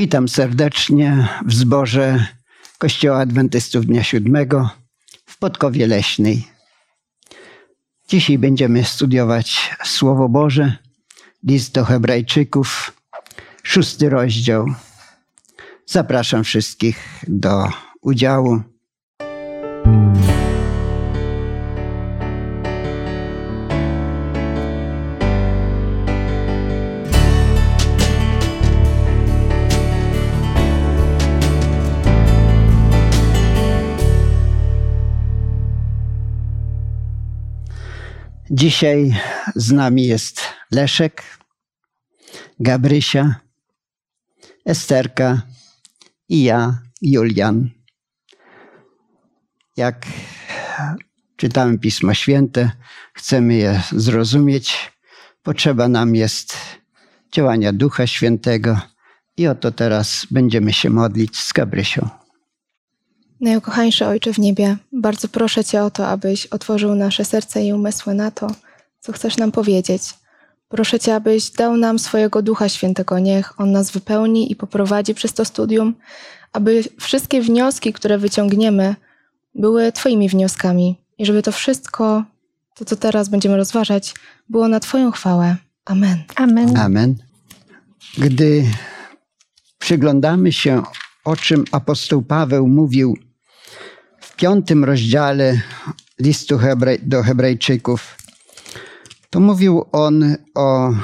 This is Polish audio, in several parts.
Witam serdecznie w zborze Kościoła Adwentystów Dnia Siódmego w Podkowie Leśnej. Dzisiaj będziemy studiować Słowo Boże, list do Hebrajczyków, szósty rozdział. Zapraszam wszystkich do udziału. Dzisiaj z nami jest Leszek, Gabrysia, Esterka i ja, Julian. Jak czytamy Pismo Święte, chcemy je zrozumieć, potrzeba nam jest działania Ducha Świętego i oto teraz będziemy się modlić z Gabrysią. Najukochańszy Ojcze w niebie, bardzo proszę Cię o to, abyś otworzył nasze serce i umysły na to, co chcesz nam powiedzieć. Proszę Cię, abyś dał nam swojego Ducha Świętego. Niech On nas wypełni i poprowadzi przez to studium, aby wszystkie wnioski, które wyciągniemy, były Twoimi wnioskami i żeby to wszystko, to co teraz będziemy rozważać, było na Twoją chwałę. Amen. Amen. Amen. Gdy przyglądamy się, o czym apostoł Paweł mówił piątym rozdziale listu Hebrej, do Hebrajczyków, to mówił on o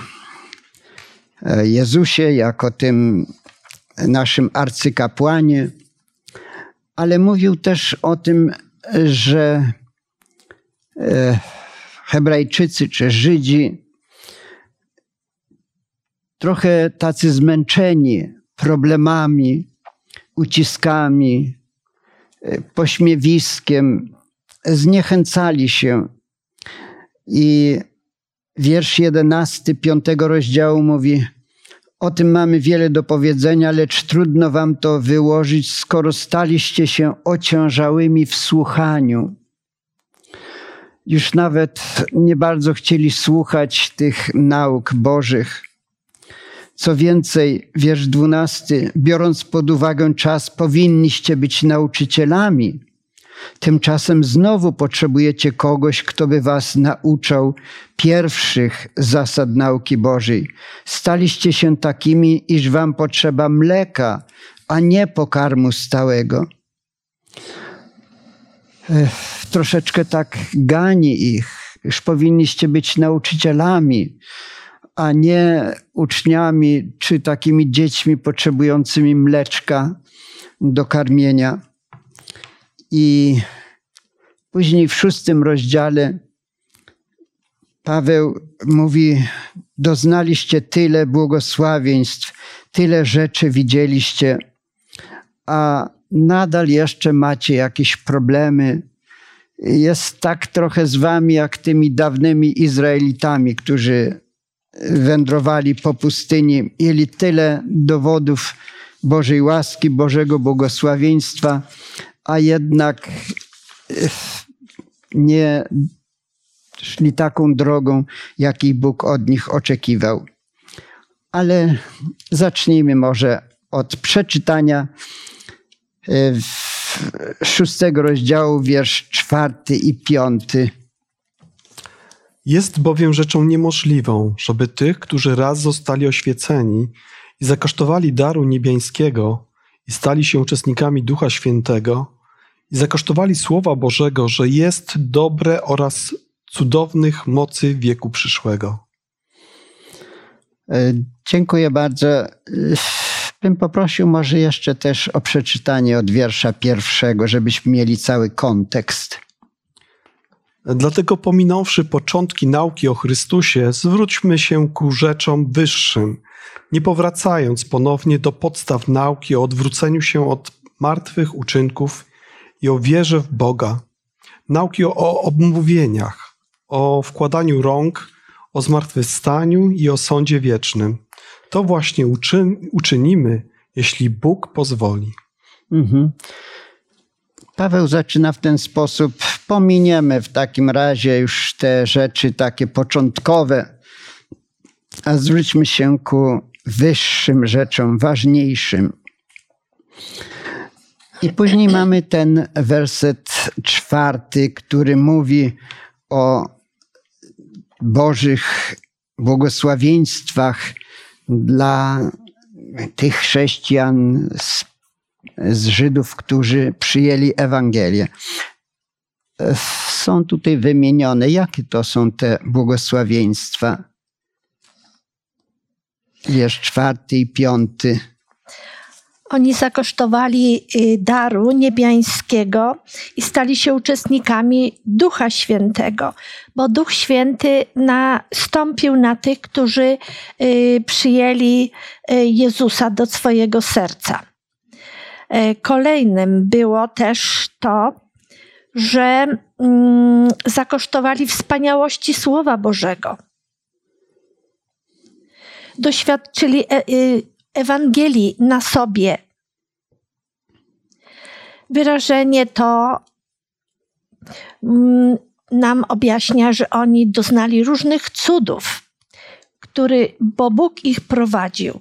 e, Jezusie jako tym naszym arcykapłanie, ale mówił też o tym, że e, Hebrajczycy czy Żydzi trochę tacy zmęczeni problemami, uciskami, pośmiewiskiem, zniechęcali się. I wiersz jedenasty piątego rozdziału mówi: O tym mamy wiele do powiedzenia, lecz trudno wam to wyłożyć, skoro staliście się ociężałymi w słuchaniu. Już nawet nie bardzo chcieli słuchać tych nauk Bożych. Co więcej, wiersz dwunasty, biorąc pod uwagę czas, powinniście być nauczycielami. Tymczasem znowu potrzebujecie kogoś, kto by was nauczał pierwszych zasad nauki Bożej. Staliście się takimi, iż wam potrzeba mleka, a nie pokarmu stałego. Ech, troszeczkę tak gani ich, już powinniście być nauczycielami a nie uczniami czy takimi dziećmi potrzebującymi mleczka do karmienia. I później w szóstym rozdziale Paweł mówi: Doznaliście tyle błogosławieństw, tyle rzeczy widzieliście, a nadal jeszcze macie jakieś problemy. Jest tak trochę z wami, jak tymi dawnymi Izraelitami, którzy wędrowali po pustyni, mieli tyle dowodów Bożej łaski, Bożego błogosławieństwa, a jednak nie szli taką drogą, jakiej Bóg od nich oczekiwał. Ale zacznijmy może od przeczytania szóstego rozdziału, wiersz czwarty i piąty. Jest bowiem rzeczą niemożliwą, żeby tych, którzy raz zostali oświeceni i zakosztowali daru niebiańskiego i stali się uczestnikami Ducha Świętego i zakosztowali Słowa Bożego, że jest dobre oraz cudownych mocy wieku przyszłego. Dziękuję bardzo. Bym poprosił może jeszcze też o przeczytanie od wiersza pierwszego, żebyśmy mieli cały kontekst. Dlatego pominąwszy początki nauki o Chrystusie, zwróćmy się ku rzeczom wyższym, nie powracając ponownie do podstaw nauki o odwróceniu się od martwych uczynków i o wierze w Boga, nauki o, obmówieniach, o wkładaniu rąk, o zmartwychwstaniu i o sądzie wiecznym. To właśnie uczyn, uczynimy, jeśli Bóg pozwoli. Mhm. Paweł zaczyna w ten sposób. Pominiemy w takim razie już te rzeczy takie początkowe, a zwróćmy się ku wyższym rzeczom, ważniejszym. I później mamy ten werset czwarty, który mówi o Bożych błogosławieństwach dla tych chrześcijan z, z Żydów, którzy przyjęli Ewangelię. Są tutaj wymienione, jakie to są te błogosławieństwa. Wiersz czwarty i piąty. Oni zakosztowali y, daru niebiańskiego i stali się uczestnikami Ducha Świętego, bo Duch Święty nastąpił na tych, którzy y, przyjęli y, Jezusa do swojego serca. Kolejnym było też to, że mm, zakosztowali wspaniałości Słowa Bożego. Doświadczyli e, Ewangelii na sobie. Wyrażenie to mm, nam objaśnia, że oni doznali różnych cudów, który, bo Bóg ich prowadził.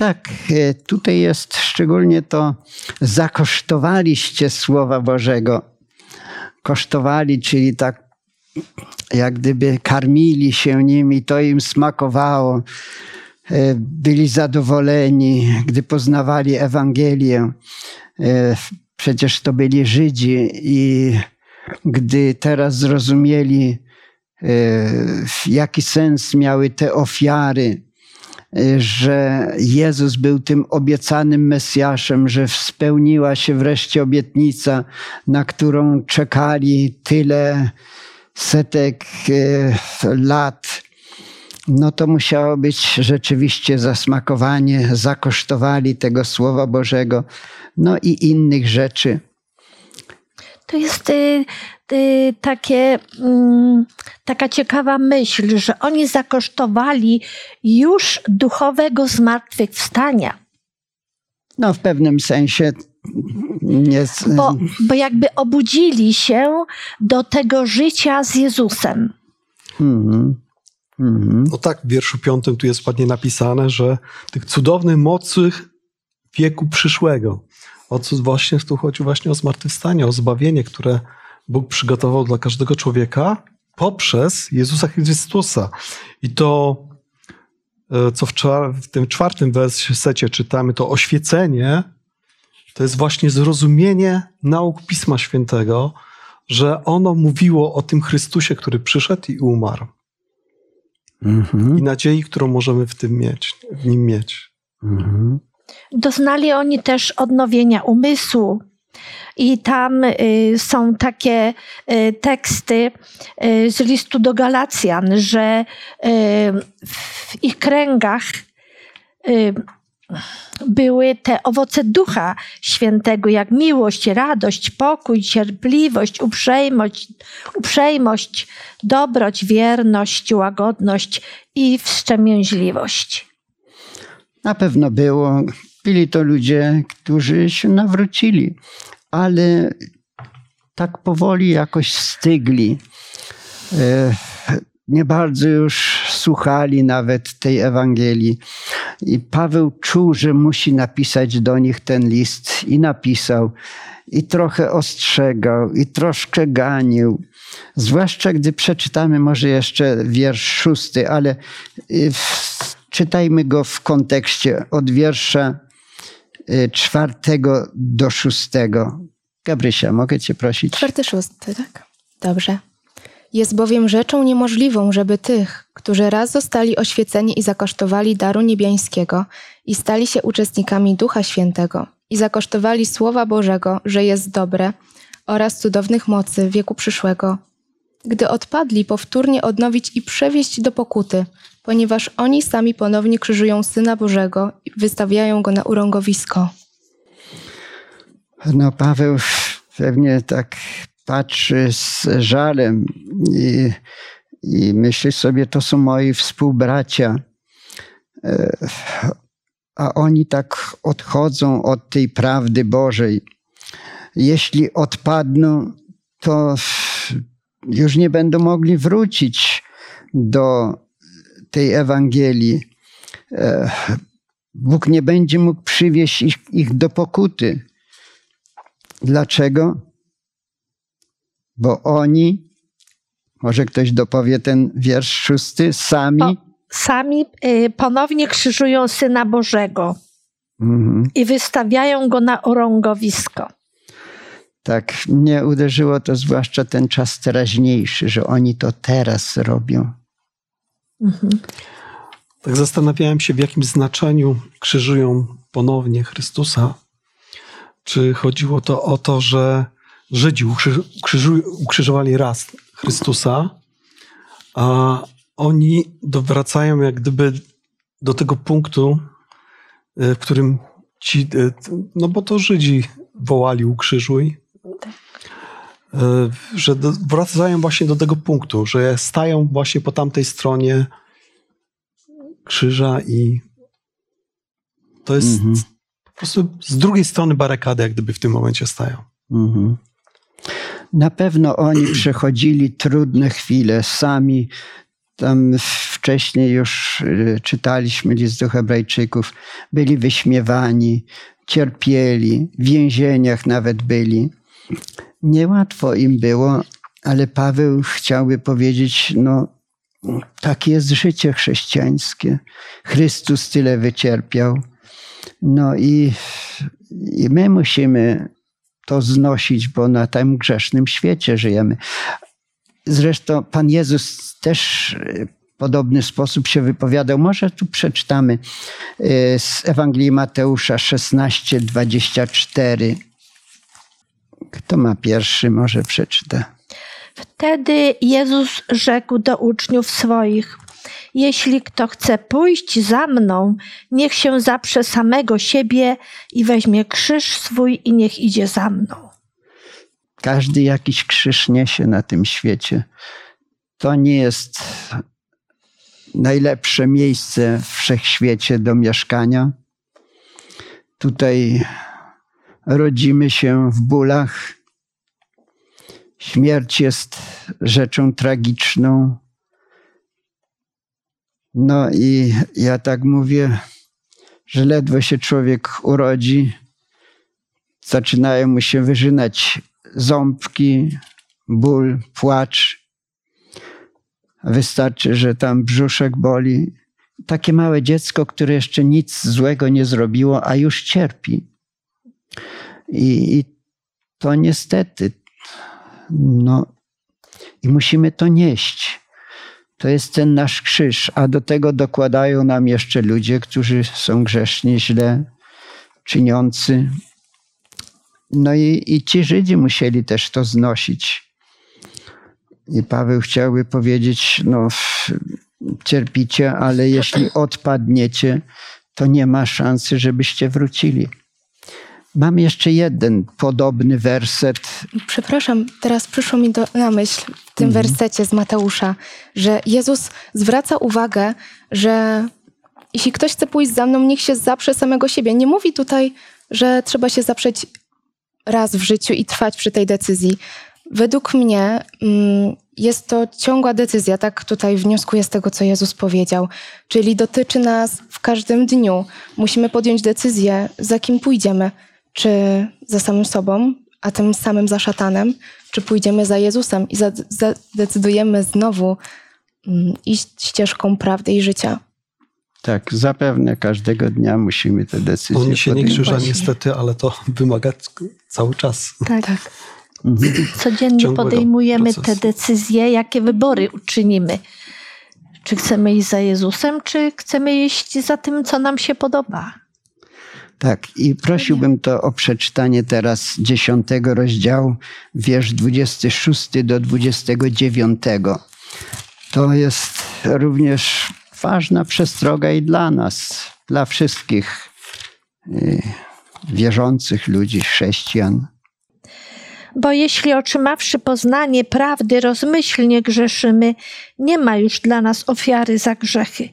Tak, e, tutaj jest szczególnie to zakosztowaliście Słowa Bożego. Kosztowali, czyli tak jak gdyby karmili się nimi, to im smakowało. E, byli zadowoleni, gdy poznawali Ewangelię. E, przecież to byli Żydzi i gdy teraz zrozumieli, jaki sens miały te ofiary, że Jezus był tym obiecanym Mesjaszem, że spełniła się wreszcie obietnica, na którą czekali tyle setek lat no to musiało być rzeczywiście zasmakowanie, zakosztowali tego Słowa Bożego, no i innych rzeczy. To jest y, y, takie, y, taka ciekawa myśl, że oni zakosztowali już duchowego zmartwychwstania. No, w pewnym sensie nie. Bo, bo jakby obudzili się do tego życia z Jezusem. Mhm. Mhm. No tak, w wierszu piątym tu jest ładnie napisane, że tych cudownych mocy wieku przyszłego. O co właśnie tu chodzi właśnie o zmartwychwstanie, o zbawienie, które Bóg przygotował dla każdego człowieka poprzez Jezusa Chrystusa. I to, e, co w, w tym czwartym wersecie czytamy, to oświecenie, to jest właśnie zrozumienie nauk Pisma Świętego, że ono mówiło o tym Chrystusie, który przyszedł i umarł mhm. i nadziei, którą możemy w tym mieć, w nim mieć. Mhm. Doznali oni też odnowienia umysłu. I tam y, są takie y, teksty y, z listu do Galacjan, że w ich kręgach były te owoce Ducha Świętego, jak miłość, radość, pokój, cierpliwość, uprzejmość, uprzejmość dobroć, wierność, łagodność i wstrzemięźliwość. Na pewno było. Byli to ludzie, którzy się nawrócili, ale tak powoli jakoś stygli. E, nie bardzo już słuchali nawet tej Ewangelii. I Paweł czuł, że musi napisać do nich ten list i napisał. I trochę ostrzegał, i troszkę ganił. Zwłaszcza gdy przeczytamy może jeszcze wiersz szósty, ale y, czytajmy go w kontekście od wiersza y, czwartego do szóstego. Gabrysia, mogę cię prosić? Czwarty, szósty, tak? Dobrze. Jest bowiem rzeczą niemożliwą, żeby tych, którzy raz zostali oświeceni i zakosztowali daru niebiańskiego i stali się uczestnikami Ducha Świętego i zakosztowali Słowa Bożego, że jest dobre, oraz cudownych mocy wieku przyszłego, gdy odpadli powtórnie odnowić i przewieźć do pokuty, ponieważ oni sami ponownie krzyżują Syna Bożego i wystawiają go na urągowisko. No Paweł pewnie tak patrzy z żalem i, i myśli sobie, to są moi współbracia. E, a oni tak odchodzą od tej prawdy Bożej. Jeśli odpadną, to już nie będą mogli wrócić do tej Ewangelii. E, Bóg nie będzie mógł przywieźć ich, ich do pokuty. Dlaczego? Bo oni, może ktoś dopowie ten wiersz szósty, sami. Po, sami y, ponownie krzyżują Syna Bożego Mhm. i wystawiają go na orągowisko. Tak, mnie uderzyło to zwłaszcza ten czas teraźniejszy, że oni to teraz robią. Mhm. Tak zastanawiałem się, w jakim znaczeniu krzyżują ponownie Chrystusa. Czy chodziło to o to, że Żydzi ukrzyżowali raz Chrystusa, a oni dowracają jak gdyby do tego punktu, y, w którym ci, y, no bo to Żydzi wołali ukrzyżuj, y, że do, wracają właśnie do tego punktu, że stają właśnie po tamtej stronie krzyża i to jest Mhm. po prostu z drugiej strony barykady, jak gdyby w tym momencie stają. Mhm. Na pewno oni przechodzili trudne chwile sami. Tam wcześniej już y, czytaliśmy list do Hebrajczyków. Byli wyśmiewani, cierpieli, w więzieniach nawet byli. Niełatwo im było, ale Paweł chciałby powiedzieć: No, takie jest życie chrześcijańskie. Chrystus tyle wycierpiał. No i, i my musimy to znosić, bo na tym grzesznym świecie żyjemy. Zresztą Pan Jezus też w podobny sposób się wypowiadał. Może tu przeczytamy y, z Ewangelii Mateusza 16, 24. Kto ma pierwszy, może przeczyta. Wtedy Jezus rzekł do uczniów swoich: Jeśli kto chce pójść za mną, niech się zaprze samego siebie i weźmie krzyż swój i niech idzie za mną. Każdy jakiś krzyż niesie na tym świecie. To nie jest najlepsze miejsce w wszechświecie do mieszkania. Tutaj rodzimy się w bólach. Śmierć jest rzeczą tragiczną. No i ja tak mówię, że ledwo się człowiek urodzi, zaczynają mu się wyrzynać ząbki, ból, płacz. Wystarczy, że tam brzuszek boli. Takie małe dziecko, które jeszcze nic złego nie zrobiło, a już cierpi. I, i to niestety, no, i musimy to nieść. To jest ten nasz krzyż, a do tego dokładają nam jeszcze ludzie, którzy są grzesznie, źle czyniący. No i, i ci Żydzi musieli też to znosić. I Paweł chciałby powiedzieć, no cierpicie, ale jeśli odpadniecie, to nie ma szansy, żebyście wrócili. Mam jeszcze jeden podobny werset. Przepraszam, teraz przyszło mi do, na myśl w tym Mhm. wersecie z Mateusza, że Jezus zwraca uwagę, że jeśli ktoś chce pójść za mną, niech się zaprze samego siebie. Nie mówi tutaj, że trzeba się zaprzeć raz w życiu i trwać przy tej decyzji. Według mnie mm, jest to ciągła decyzja, tak tutaj wnioskuję z tego, co Jezus powiedział. Czyli dotyczy nas w każdym dniu. Musimy podjąć decyzję, za kim pójdziemy. Czy za samym sobą, a tym samym za szatanem, czy pójdziemy za Jezusem i za- zadecydujemy znowu mm, iść ścieżką prawdy i życia. Tak, zapewne każdego dnia musimy te decyzje On się nie podejmować. krzyża Właśnie. niestety, ale to wymaga cały czas. Tak. Tak. Mhm. Codziennie Ciągłego podejmujemy te decyzje, jakie wybory uczynimy. Czy chcemy iść za Jezusem, czy chcemy iść za tym, co nam się podoba. Tak, i prosiłbym to o przeczytanie teraz dziesiątego rozdziału, wiersz 26 do 29. To jest również ważna przestroga i dla nas, dla wszystkich y, wierzących ludzi, chrześcijan. Bo jeśli otrzymawszy poznanie prawdy, rozmyślnie grzeszymy, nie ma już dla nas ofiary za grzechy,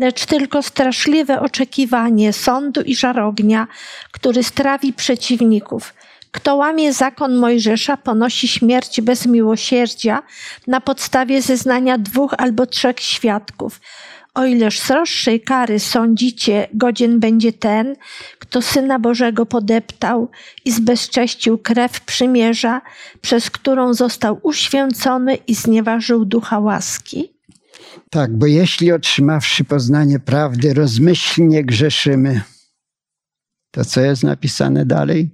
lecz tylko straszliwe oczekiwanie sądu i żarognia, który strawi przeciwników. Kto łamie zakon Mojżesza, ponosi śmierć bez miłosierdzia na podstawie zeznania dwóch albo trzech świadków. O ileż sroższej kary sądzicie, godzien będzie ten, kto Syna Bożego podeptał i zbezcześcił krew przymierza, przez którą został uświęcony i znieważył ducha łaski? Tak, bo jeśli otrzymawszy poznanie prawdy, rozmyślnie grzeszymy, to co jest napisane dalej?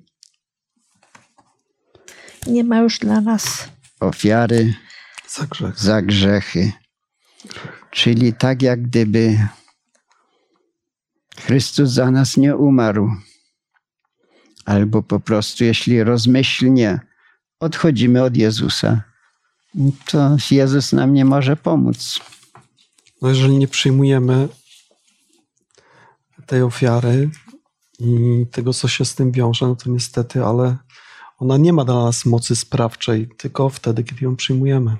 Nie ma już dla nas Ofiary Za grzech. za grzechy. Czyli tak jak gdyby Chrystus za nas nie umarł. Albo po prostu, jeśli rozmyślnie odchodzimy od Jezusa, to Jezus nam nie może pomóc. No jeżeli nie przyjmujemy tej ofiary i tego, co się z tym wiąże, no to niestety, ale ona nie ma dla nas mocy sprawczej, tylko wtedy, kiedy ją przyjmujemy.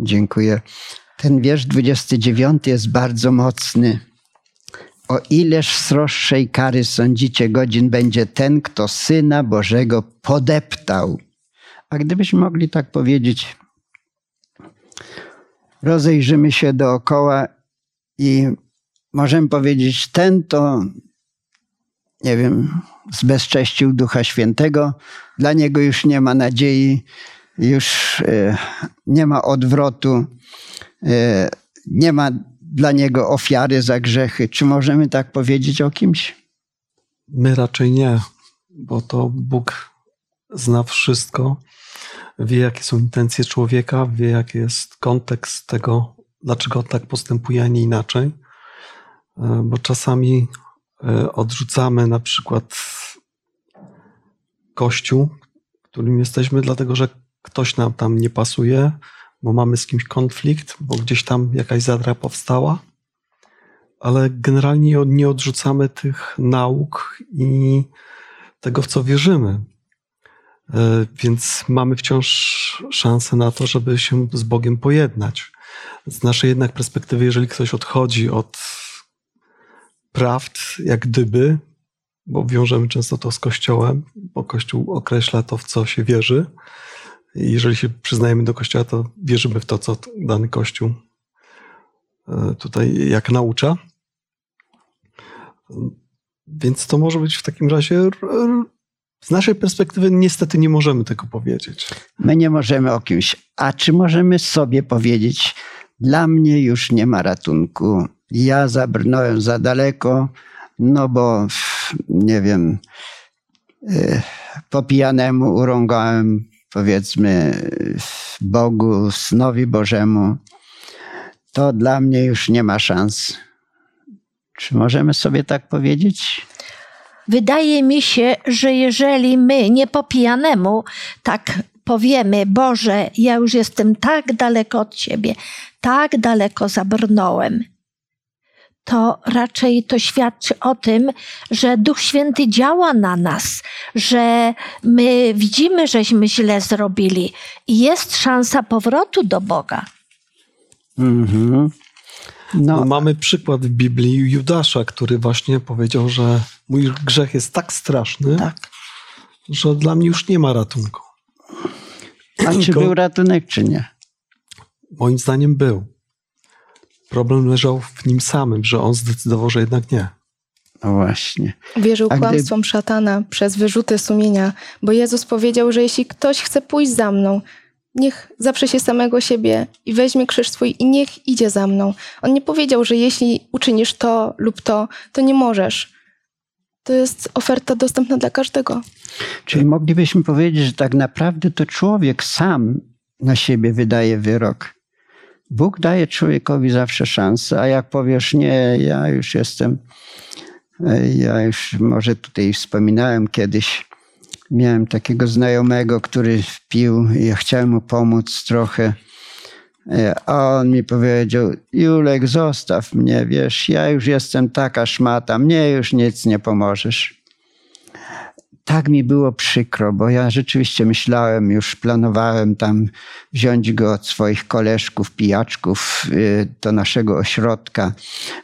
Dziękuję. Ten wiersz 29 jest bardzo mocny. O ileż sroższej kary sądzicie godzin będzie ten, kto Syna Bożego podeptał. A gdybyśmy mogli tak powiedzieć, rozejrzymy się dookoła i możemy powiedzieć, ten to, nie wiem, zbezcześcił Ducha Świętego, dla niego już nie ma nadziei, już e, nie ma odwrotu, e, nie ma dla niego ofiary za grzechy. Czy możemy tak powiedzieć o kimś? My raczej nie, bo to Bóg zna wszystko, wie, jakie są intencje człowieka, wie, jaki jest kontekst tego, dlaczego tak postępuje, a nie inaczej. E, Bo czasami e, odrzucamy na przykład kościół, którym jesteśmy, dlatego że ktoś nam tam nie pasuje, bo mamy z kimś konflikt, bo gdzieś tam jakaś zadra powstała, ale generalnie nie odrzucamy tych nauk i tego, w co wierzymy. E, Więc mamy wciąż szansę na to, żeby się z Bogiem pojednać. Z naszej jednak perspektywy, jeżeli ktoś odchodzi od prawd, jak gdyby, bo wiążemy często to z Kościołem, bo Kościół określa to, w co się wierzy. I jeżeli się przyznajemy do Kościoła, to wierzymy w to, co dany Kościół e, tutaj jak naucza. Więc to może być w takim razie. Z naszej perspektywy, niestety, nie możemy tego powiedzieć. My nie możemy o kimś. A czy możemy sobie powiedzieć, dla mnie już nie ma ratunku. Ja zabrnąłem za daleko, no bo nie wiem, y, po pijanemu urągałem powiedzmy Bogu, synowi Bożemu. To dla mnie już nie ma szans. Czy możemy sobie tak powiedzieć? Wydaje mi się, że jeżeli my nie po pijanemu tak powiemy, Boże, ja już jestem tak daleko od Ciebie, tak daleko zabrnąłem, to raczej to świadczy o tym, że Duch Święty działa na nas, że my widzimy, żeśmy źle zrobili i jest szansa powrotu do Boga. Mhm. No, No, mamy przykład w Biblii Judasza, który właśnie powiedział, że mój grzech jest tak straszny, Tak. że dla mnie już nie ma ratunku. a czy był ratunek, czy nie? Moim zdaniem był. Problem leżał w nim samym, że on zdecydował, że jednak nie. No właśnie. Wierzył A gdy- kłamstwom szatana przez wyrzuty sumienia, bo Jezus powiedział, że jeśli ktoś chce pójść za mną, niech zaprze się samego siebie i weźmie krzyż swój i niech idzie za mną. On nie powiedział, że jeśli uczynisz to lub to, to nie możesz. To jest oferta dostępna dla każdego. Czyli moglibyśmy powiedzieć, że tak naprawdę to człowiek sam na siebie wydaje wyrok. Bóg daje człowiekowi zawsze szansę, a jak powiesz, nie, ja już jestem, e, ja już może tutaj wspominałem kiedyś, miałem takiego znajomego, który pił i ja chciałem mu pomóc trochę. E, A on mi powiedział, Julek, zostaw mnie, wiesz, ja już jestem taka szmata, mnie już nic nie pomożesz tak mi było przykro, bo ja rzeczywiście myślałem, już planowałem tam wziąć go od swoich koleżków, pijaczków y, do naszego ośrodka,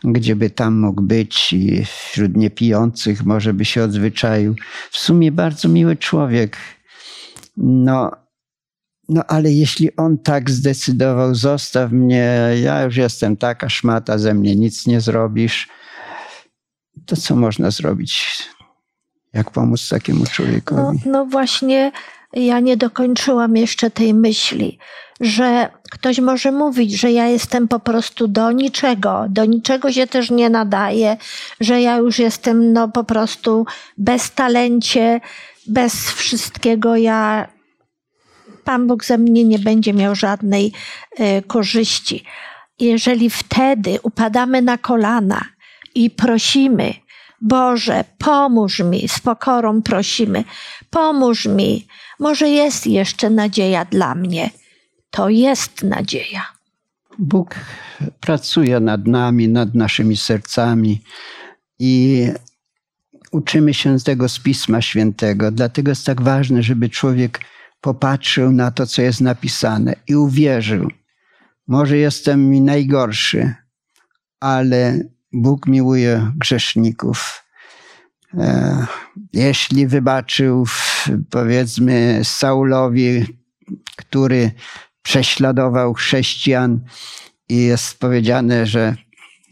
gdzie by tam mógł być i wśród niepijących może by się odzwyczaił. W sumie bardzo miły człowiek. No, no ale jeśli on tak zdecydował, zostaw mnie, ja już jestem taka szmata, ze mnie nic nie zrobisz, to co można zrobić? Jak pomóc takiemu No, człowiekowi? no właśnie, ja nie dokończyłam jeszcze tej myśli, że ktoś może mówić, że ja jestem po prostu do niczego, do niczego się też nie nadaje, że ja już jestem no po prostu bez talencie, bez wszystkiego, ja Pan Bóg ze mnie nie będzie miał żadnej e, korzyści. Jeżeli wtedy upadamy na kolana i prosimy, Boże, pomóż mi, z pokorą prosimy, pomóż mi, może jest jeszcze nadzieja dla mnie. To jest nadzieja. Bóg pracuje nad nami, nad naszymi sercami i uczymy się z tego z Pisma Świętego. Dlatego jest tak ważne, żeby człowiek popatrzył na to, co jest napisane i uwierzył. Może jestem mi najgorszy, ale Bóg miłuje grzeszników. E, Jeśli wybaczył, powiedzmy, Saulowi, który prześladował chrześcijan i jest powiedziane, że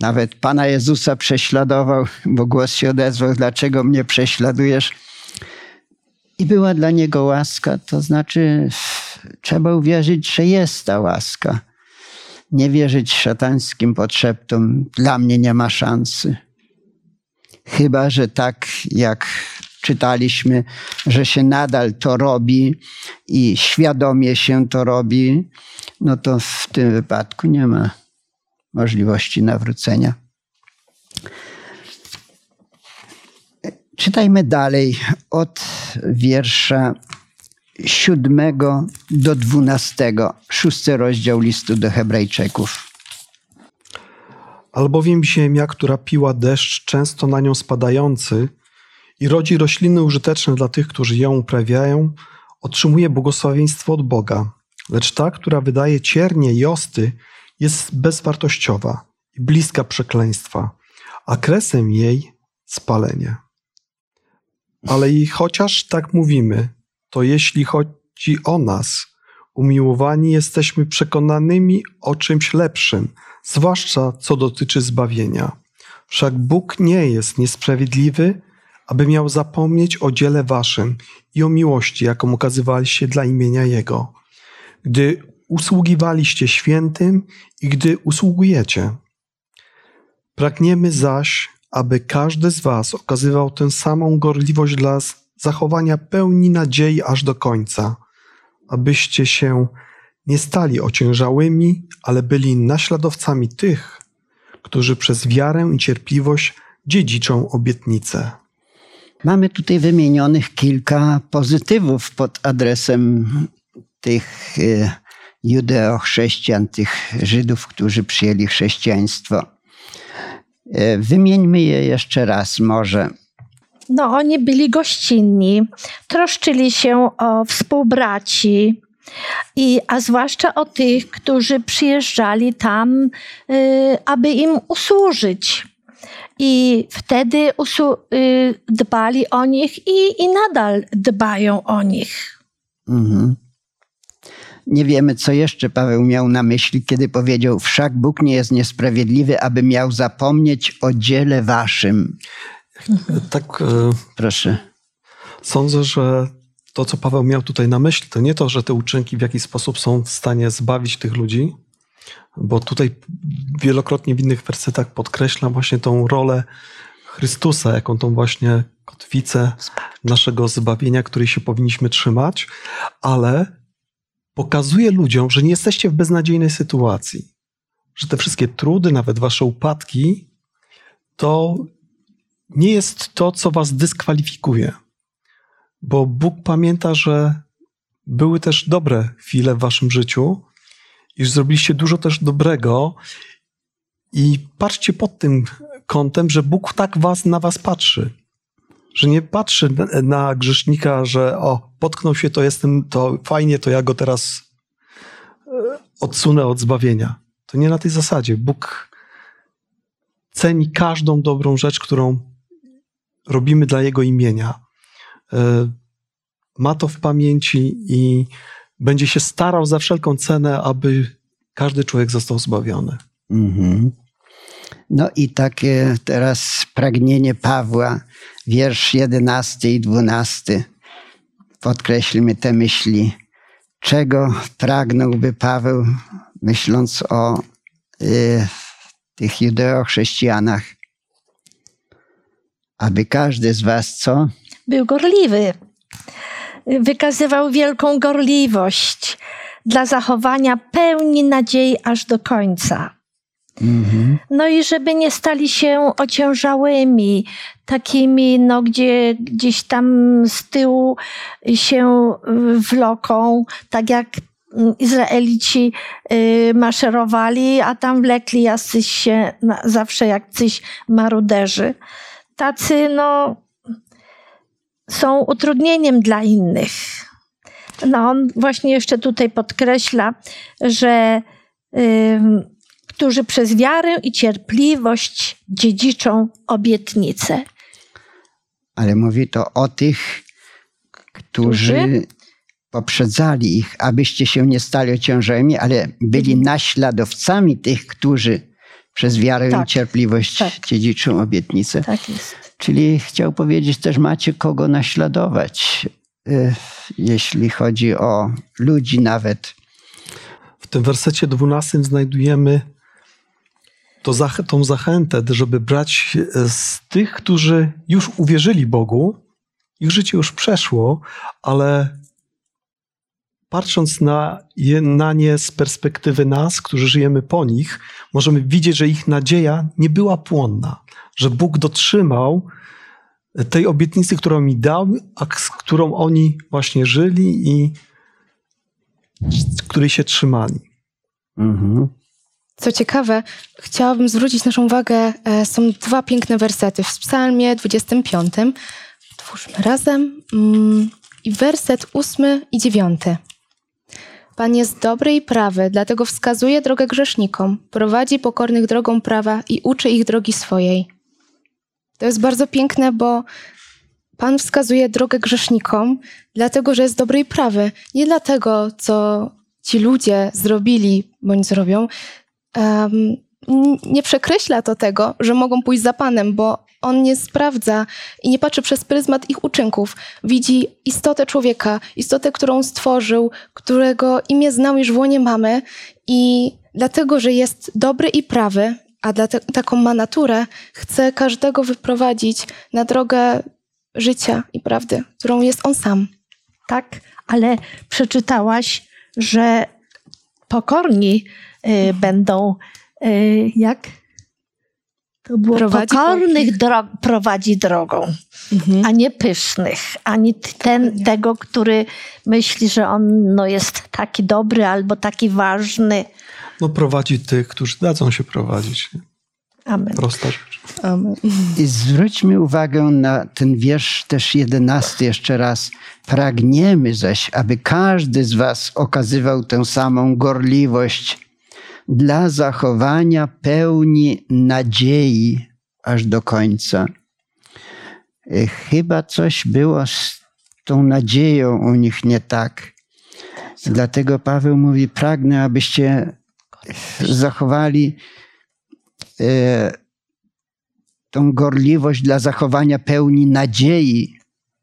nawet Pana Jezusa prześladował, bo głos się odezwał, dlaczego mnie prześladujesz? I była dla niego łaska, to znaczy trzeba uwierzyć, że jest ta łaska. Nie wierzyć szatańskim podszeptom, dla mnie nie ma szansy. Chyba, że tak jak czytaliśmy, że się nadal to robi i świadomie się to robi, no to w tym wypadku nie ma możliwości nawrócenia. Czytajmy dalej od wiersza siódmego do dwunastego, szósty rozdział listu do Hebrajczyków. Albowiem ziemia, która piła deszcz często na nią spadający i rodzi rośliny użyteczne dla tych, którzy ją uprawiają, otrzymuje błogosławieństwo od Boga. Lecz ta, która wydaje ciernie i osty, jest bezwartościowa i bliska przekleństwa, a kresem jej spalenie. Ale i chociaż tak mówimy, to jeśli chodzi o nas, umiłowani jesteśmy przekonanymi o czymś lepszym, zwłaszcza co dotyczy zbawienia. Wszak Bóg nie jest niesprawiedliwy, aby miał zapomnieć o dziele waszym i o miłości, jaką okazywaliście dla imienia Jego, gdy usługiwaliście świętym i gdy usługujecie. Pragniemy zaś, aby każdy z was okazywał tę samą gorliwość dla zachowania pełni nadziei aż do końca, abyście się nie stali ociężałymi, ale byli naśladowcami tych, którzy przez wiarę i cierpliwość dziedziczą obietnicę. Mamy tutaj wymienionych kilka pozytywów pod adresem tych y, judeo-chrześcijan, tych Żydów, którzy przyjęli chrześcijaństwo. Y, Wymieńmy je jeszcze raz może. No, oni byli gościnni, troszczyli się o współbraci, i, a zwłaszcza o tych, którzy przyjeżdżali tam, y, aby im usłużyć. I wtedy usu- y, dbali o nich i, i nadal dbają o nich. Mhm. Nie wiemy, co jeszcze Paweł miał na myśli, kiedy powiedział: Wszak Bóg nie jest niesprawiedliwy, aby miał zapomnieć o dziele waszym. Tak e, Proszę. sądzę, że to, co Paweł miał tutaj na myśli, to nie to, że te uczynki w jakiś sposób są w stanie zbawić tych ludzi, bo tutaj wielokrotnie w innych wersetach podkreśla właśnie tą rolę Chrystusa, jaką tą właśnie kotwicę naszego zbawienia, której się powinniśmy trzymać, ale pokazuje ludziom, że nie jesteście w beznadziejnej sytuacji, że te wszystkie trudy, nawet wasze upadki, to nie jest to, co was dyskwalifikuje. Bo Bóg pamięta, że były też dobre chwile w waszym życiu i że zrobiliście dużo też dobrego. I patrzcie pod tym kątem, że Bóg tak was, na was patrzy. Że nie patrzy na, na grzesznika, że o, potknął się, to jestem, to fajnie, to ja go teraz e, odsunę od zbawienia. To nie na tej zasadzie. Bóg ceni każdą dobrą rzecz, którą robimy dla Jego imienia. E, Ma to w pamięci i będzie się starał za wszelką cenę, aby każdy człowiek został zbawiony. Mhm. No i takie teraz pragnienie Pawła, wiersz 11 i 12. Podkreślmy te myśli. Czego pragnąłby Paweł, myśląc o y, tych judeochrześcijanach? Aby każdy z was co? Był gorliwy. Wykazywał wielką gorliwość dla zachowania pełni nadziei aż do końca. Mhm. No i żeby nie stali się ociężałymi, takimi, no gdzie gdzieś tam z tyłu się wloką, tak jak Izraelici y, maszerowali, a tam wlekli jacyś się zawsze jakcyś maruderzy. Tacy, no, są utrudnieniem dla innych. No, on właśnie jeszcze tutaj podkreśla, że ym, którzy przez wiarę i cierpliwość dziedziczą obietnicę. Ale mówi to o tych, którzy Którzy? poprzedzali ich, abyście się nie stali ociężałymi, ale byli Mhm. naśladowcami tych, którzy przez wiarę i Tak, cierpliwość tak. dziedziczą obietnicę. Tak jest. Czyli chciał powiedzieć też, macie kogo naśladować, y, jeśli chodzi o ludzi nawet. W tym wersecie 12 znajdujemy to zach- tą zachętę, żeby brać z tych, którzy już uwierzyli Bogu, ich życie już przeszło, ale patrząc na, je, na nie z perspektywy nas, którzy żyjemy po nich, możemy widzieć, że ich nadzieja nie była płonna, że Bóg dotrzymał tej obietnicy, którą mi dał, a z którą oni właśnie żyli i z której się trzymali. Mhm. Co ciekawe, chciałabym zwrócić naszą uwagę, e, są dwa piękne wersety w psalmie 25. Twórzmy razem. mm, I werset 8 i 9. Pan jest dobry i prawy, dlatego wskazuje drogę grzesznikom, prowadzi pokornych drogą prawa i uczy ich drogi swojej. To jest bardzo piękne, bo Pan wskazuje drogę grzesznikom, dlatego że jest dobry i prawy. Nie dlatego, co ci ludzie zrobili bądź zrobią, n- nie przekreśla to tego, że mogą pójść za Panem, bo On nie sprawdza i nie patrzy przez pryzmat ich uczynków. Widzi istotę człowieka, istotę, którą stworzył, którego imię znał już w łonie mamy i dlatego, że jest dobry i prawy, a te, taką ma naturę, chce każdego wyprowadzić na drogę życia i prawdy, którą jest On sam. Tak, ale przeczytałaś, że pokorni y, będą y, jak? To było Prowadzi pokornych drog, prowadzi drogą, a nie pysznych, ani ten, tego, który myśli, że on no, jest taki dobry albo taki ważny. No prowadzi tych, którzy dadzą się prowadzić. Amen. Prosta rzecz. Amen. I zwróćmy uwagę na ten wiersz też jedenasty jeszcze raz. Pragniemy zaś, aby każdy z was okazywał tę samą gorliwość dla zachowania pełni nadziei aż do końca. Y, Chyba coś było z tą nadzieją u nich nie tak. Dlatego Paweł mówi: Pragnę, abyście zachowali e, tą gorliwość dla zachowania pełni nadziei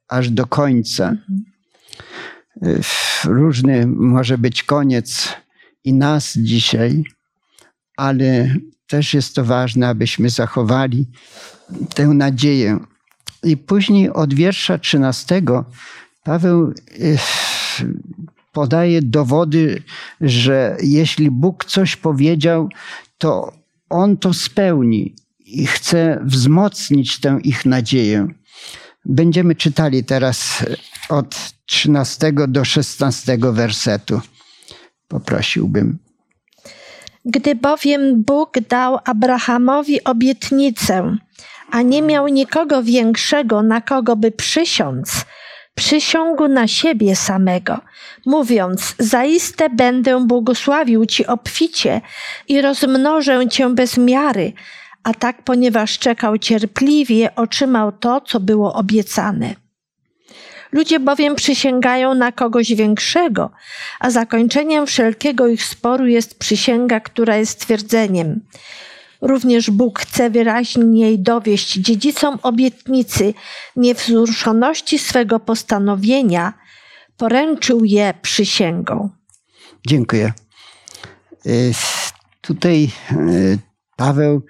aż do końca. Y, Różny może być koniec i nas dzisiaj, ale też jest to ważne, abyśmy zachowali tę nadzieję. I później od wiersza 13 Paweł y, podaje dowody, że jeśli Bóg coś powiedział, to On to spełni i chce wzmocnić tę ich nadzieję. Będziemy czytali teraz od 13 do 16 wersetu. Poprosiłbym. Gdy bowiem Bóg dał Abrahamowi obietnicę, a nie miał nikogo większego, na kogo by przysiąc, przysiągł na siebie samego, mówiąc: Zaiste będę błogosławił ci obficie i rozmnożę cię bez miary. A tak, ponieważ czekał cierpliwie, otrzymał to, co było obiecane. Ludzie bowiem przysięgają na kogoś większego, a zakończeniem wszelkiego ich sporu jest przysięga, która jest twierdzeniem. Również Bóg chce wyraźniej dowieść dziedzicom obietnicy niewzruszoności swego postanowienia, poręczył je przysięgą. Dziękuję. Y, Tutaj y, Paweł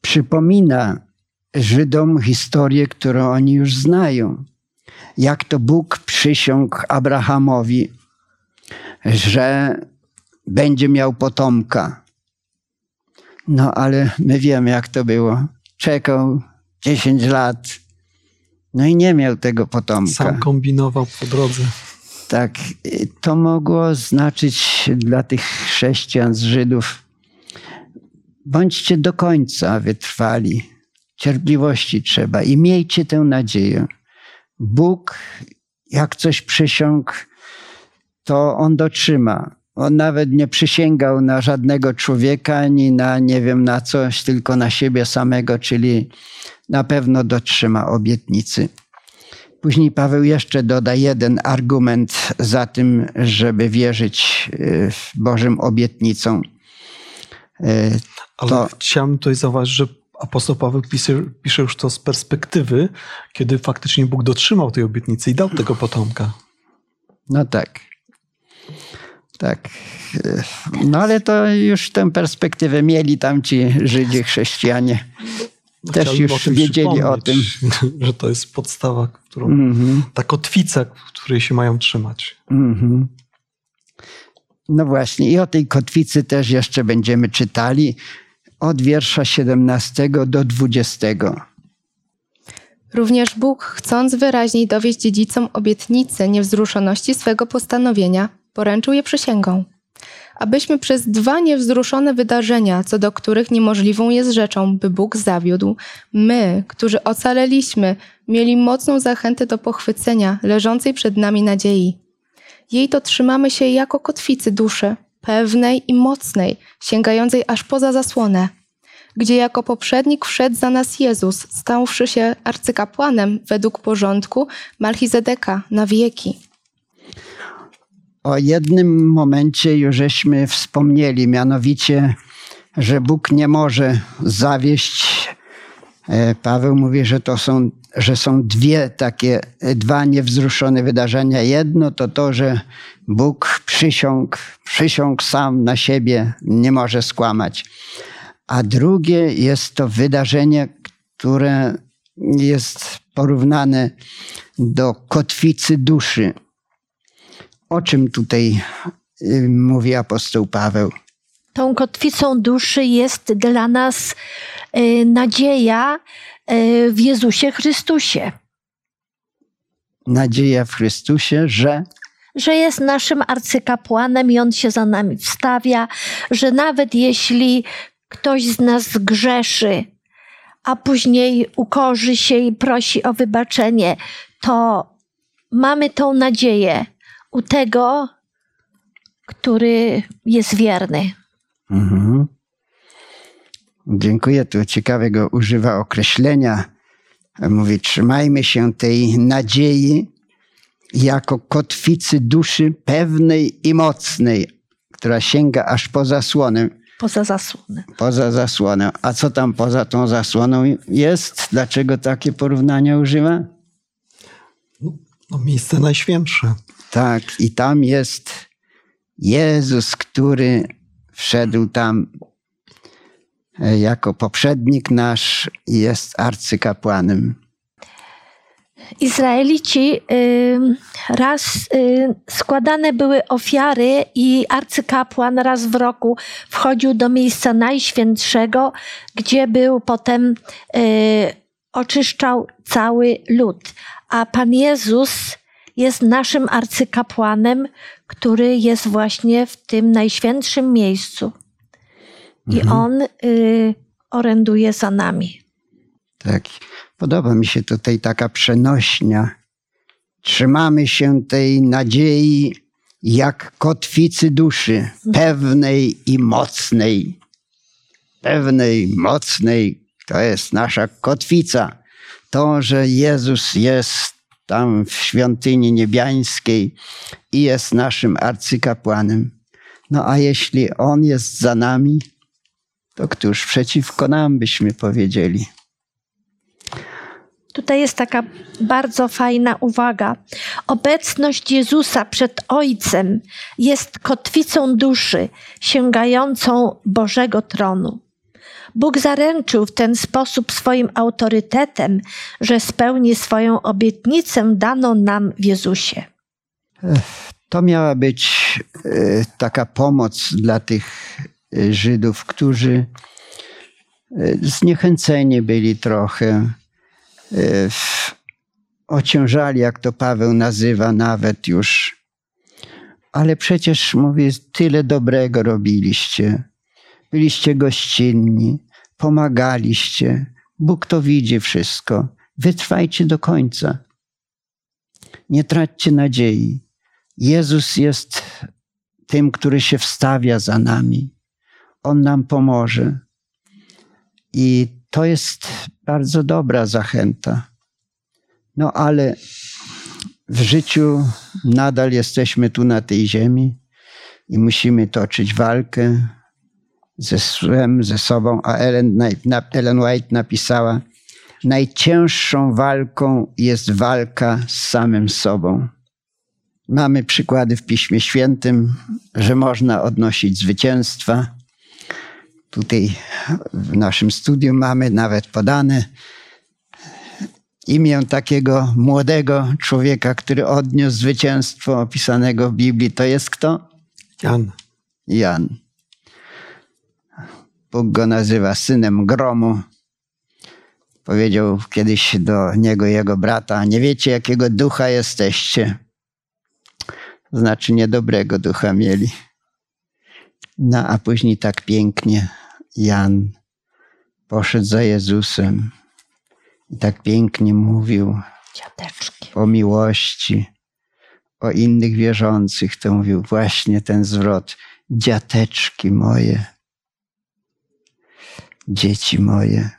przypomina Żydom historię, którą oni już znają. Jak to Bóg przysiągł Abrahamowi, że będzie miał potomka. No ale my wiemy, jak to było. Czekał 10 lat, no i nie miał tego potomka. Sam kombinował po drodze. Tak, to mogło znaczyć dla tych chrześcijan z Żydów, bądźcie do końca wytrwali, cierpliwości trzeba i miejcie tę nadzieję. Bóg, jak coś przysiągł, to on dotrzyma. On nawet nie przysięgał na żadnego człowieka, ani na nie wiem na coś, tylko na siebie samego, czyli na pewno dotrzyma obietnicy. Później Paweł jeszcze doda jeden argument za tym, żeby wierzyć y, Bożym obietnicom. Y, Ale To- chciałem tutaj zauważyć, że apostoł Paweł pisze, pisze już to z perspektywy, kiedy faktycznie Bóg dotrzymał tej obietnicy i dał tego potomka. No tak. Tak. No ale to już tę perspektywę mieli tam ci Żydzi, chrześcijanie. No, Też już o tym wiedzieli o przypomnieć, Że to jest podstawa, którą, Mhm. ta kotwica, której się mają trzymać. Mhm. No właśnie, i o tej kotwicy też jeszcze będziemy czytali od wiersza 17 do 20. Również Bóg, chcąc wyraźniej dowieść dziedzicom obietnicy niewzruszoności swego postanowienia, poręczył je przysięgą. Abyśmy przez dwa niewzruszone wydarzenia, co do których niemożliwą jest rzeczą, by Bóg zawiódł, my, którzy ocaleliśmy, mieli mocną zachętę do pochwycenia leżącej przed nami nadziei. Jej to trzymamy się jako kotwicy duszy, pewnej i mocnej, sięgającej aż poza zasłonę gdzie jako poprzednik wszedł za nas Jezus, stałszy się arcykapłanem według porządku Malchizedeka na wieki. O jednym momencie już żeśmy wspomnieli, mianowicie, że Bóg nie może zawieść. E, Paweł mówi, że to są, że są dwie takie, dwa niewzruszone wydarzenia. Jedno to to, że Bóg przysiągł, przysiągł sam na siebie, nie może skłamać. A drugie jest to wydarzenie, które jest porównane do kotwicy duszy. O czym tutaj y, mówi apostoł Paweł? Tą kotwicą duszy jest dla nas y, nadzieja y, w Jezusie Chrystusie, Nadzieja w Chrystusie, że że jest naszym arcykapłanem i on się za nami wstawia, że nawet jeśli ktoś z nas grzeszy, a później ukorzy się i prosi o wybaczenie, to mamy tą nadzieję u tego, który jest wierny. Mhm. Dziękuję. Tu ciekawego używa określenia. Mówi, trzymajmy się tej nadziei jako kotwicy duszy pewnej i mocnej, która sięga aż po zasłonę. Poza zasłonę. Poza zasłoną. A co tam poza tą zasłoną jest? Dlaczego takie porównania używa? No, miejsce najświętsze. Tak, i tam jest Jezus, który wszedł tam e, jako poprzednik nasz i jest arcykapłanem. Izraelici raz y, składane były ofiary i arcykapłan raz w roku wchodził do miejsca najświętszego, gdzie był potem y, oczyszczał cały lud. A Pan Jezus jest naszym arcykapłanem, który jest właśnie w tym najświętszym miejscu. I on y, oręduje za nami. Tak. Podoba mi się tutaj taka przenośnia. Trzymamy się tej nadziei jak kotwicy duszy, pewnej i mocnej. Pewnej, mocnej, to jest nasza kotwica. To, że Jezus jest tam w świątyni niebiańskiej i jest naszym arcykapłanem. No a jeśli On jest za nami, to któż przeciwko nam byśmy powiedzieli? Tutaj jest taka bardzo fajna uwaga. Obecność Jezusa przed Ojcem jest kotwicą duszy, sięgającą Bożego tronu. Bóg zaręczył w ten sposób swoim autorytetem, że spełni swoją obietnicę daną nam w Jezusie. To miała być e, taka pomoc dla tych e, Żydów, którzy e, zniechęceni byli trochę, ociężali, jak to Paweł nazywa, nawet już. Ale przecież, mówię, tyle dobrego robiliście. Byliście gościnni, pomagaliście. Bóg to widzi wszystko. Wytrwajcie do końca. Nie traćcie nadziei. Jezus jest tym, który się wstawia za nami. On nam pomoże. I to jest bardzo dobra zachęta. No ale w życiu nadal jesteśmy tu na tej ziemi i musimy toczyć walkę ze złem, ze sobą. A Ellen, Ellen White napisała: Najcięższą walką jest walka z samym sobą. Mamy przykłady w Piśmie Świętym, że można odnosić zwycięstwa. Tutaj w naszym studium mamy nawet podane imię takiego młodego człowieka, który odniósł zwycięstwo opisanego w Biblii. To jest kto? Jan. Jan. Bóg go nazywa synem gromu. Powiedział kiedyś do niego jego brata: Nie wiecie, jakiego ducha jesteście znaczy niedobrego ducha mieli. No a później tak pięknie Jan poszedł za Jezusem i tak pięknie mówił Dziadeczki. o miłości, o innych wierzących. To mówił właśnie ten zwrot. Dziateczki moje, dzieci moje.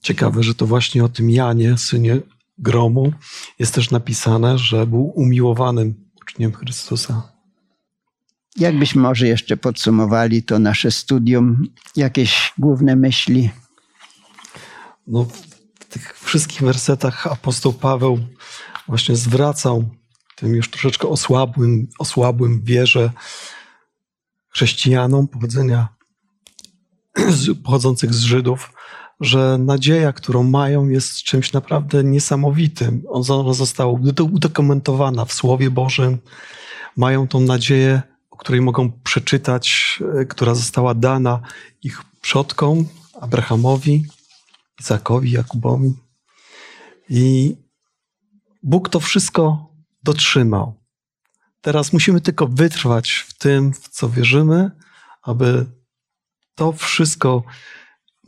Ciekawe, że to właśnie o tym Janie, synie gromu jest też napisane, że był umiłowanym uczniem Chrystusa. Jakbyśmy może jeszcze podsumowali to nasze studium, jakieś główne myśli? No, w tych wszystkich wersetach apostoł Paweł właśnie zwracał tym już troszeczkę osłabłym, osłabłym wierze chrześcijanom pochodzenia, pochodzących z Żydów, że nadzieja, którą mają, jest czymś naprawdę niesamowitym. Ona została udokumentowana w Słowie Bożym. Mają tą nadzieję, której mogą przeczytać, e, która została dana ich przodkom, Abrahamowi, Izakowi, Jakubowi. I Bóg to wszystko dotrzymał. Teraz musimy tylko wytrwać w tym, w co wierzymy, aby to wszystko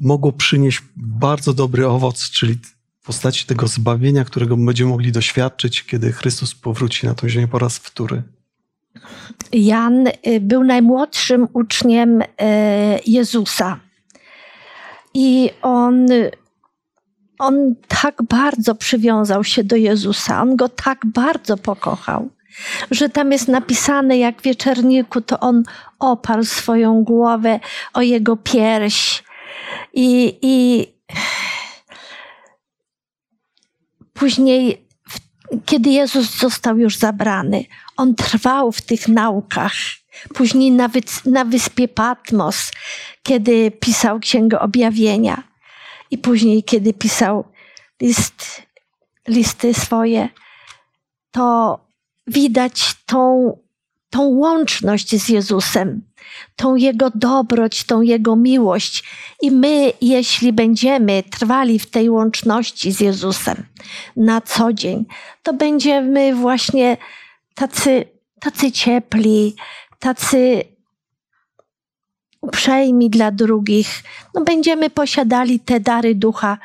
mogło przynieść bardzo dobry owoc, czyli w postaci tego zbawienia, którego będziemy mogli doświadczyć, kiedy Chrystus powróci na tą ziemię po raz wtóry. Jan y, był najmłodszym uczniem y, Jezusa. I on, on tak bardzo przywiązał się do Jezusa, on go tak bardzo pokochał, że tam jest napisane, jak w wieczerniku, to on oparł swoją głowę o jego pierś i, i później, kiedy Jezus został już zabrany, on trwał w tych naukach. Później na, na wyspie Patmos, kiedy pisał Księgę Objawienia, i później, kiedy pisał list, listy swoje, to widać tą, tą łączność z Jezusem tą Jego dobroć, tą Jego miłość. I my, jeśli będziemy trwali w tej łączności z Jezusem na co dzień, to będziemy właśnie tacy, tacy ciepli, tacy uprzejmi dla drugich. No, będziemy posiadali te dary ducha,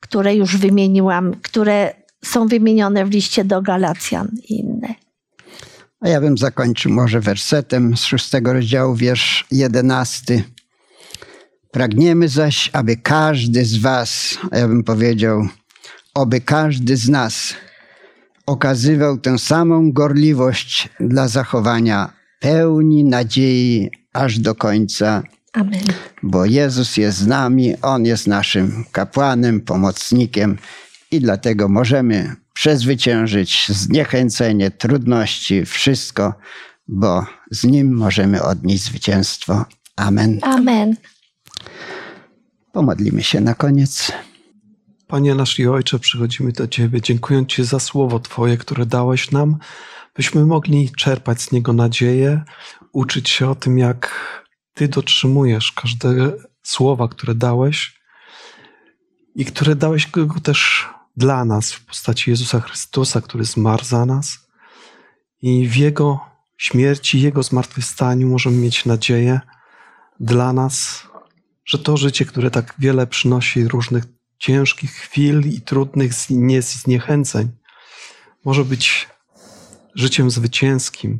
które już wymieniłam, które są wymienione w liście do Galacjan i inne. A ja bym zakończył może wersetem z szóstego rozdziału, wiersz jedenasty. Pragniemy zaś, aby każdy z was, a ja bym powiedział, oby każdy z nas okazywał tę samą gorliwość dla zachowania pełni nadziei aż do końca, Amen. bo Jezus jest z nami, On jest naszym kapłanem, pomocnikiem i dlatego możemy przezwyciężyć zniechęcenie, trudności, wszystko, bo z Nim możemy odnieść zwycięstwo. Amen. Amen. Pomodlimy się na koniec. Panie nasz i Ojcze, przychodzimy do Ciebie, dziękując Ci za słowo Twoje, które dałeś nam, byśmy mogli czerpać z niego nadzieję, uczyć się o tym, jak Ty dotrzymujesz każdego słowa, które dałeś i które dałeś go też dla nas w postaci Jezusa Chrystusa, który zmarł za nas. I w Jego śmierci, Jego zmartwychwstaniu możemy mieć nadzieję dla nas, że to życie, które tak wiele przynosi różnych ciężkich chwil i trudnych zniechęceń, może być życiem zwycięskim,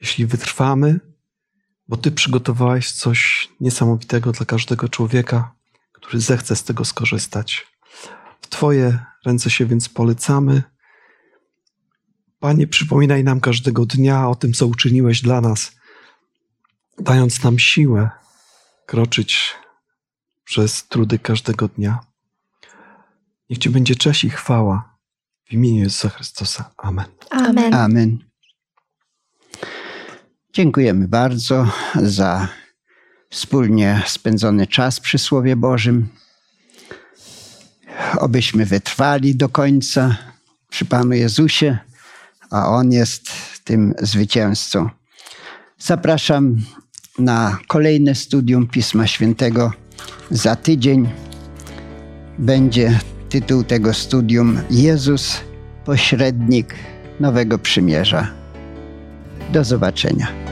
jeśli wytrwamy, bo Ty przygotowałeś coś niesamowitego dla każdego człowieka, który zechce z tego skorzystać. W Twoje ręce się więc polecamy. Panie, przypominaj nam każdego dnia o tym, co uczyniłeś dla nas, dając nam siłę kroczyć przez trudy każdego dnia. Niech Ci będzie cześć i chwała w imieniu Jezusa Chrystusa. Amen. Amen. Amen. Dziękujemy bardzo za wspólnie spędzony czas przy Słowie Bożym. Obyśmy wytrwali do końca przy Panu Jezusie, a On jest tym zwycięzcą. Zapraszam na kolejne studium Pisma Świętego za tydzień. Będzie tytuł tego studium Jezus, pośrednik Nowego Przymierza. Do zobaczenia.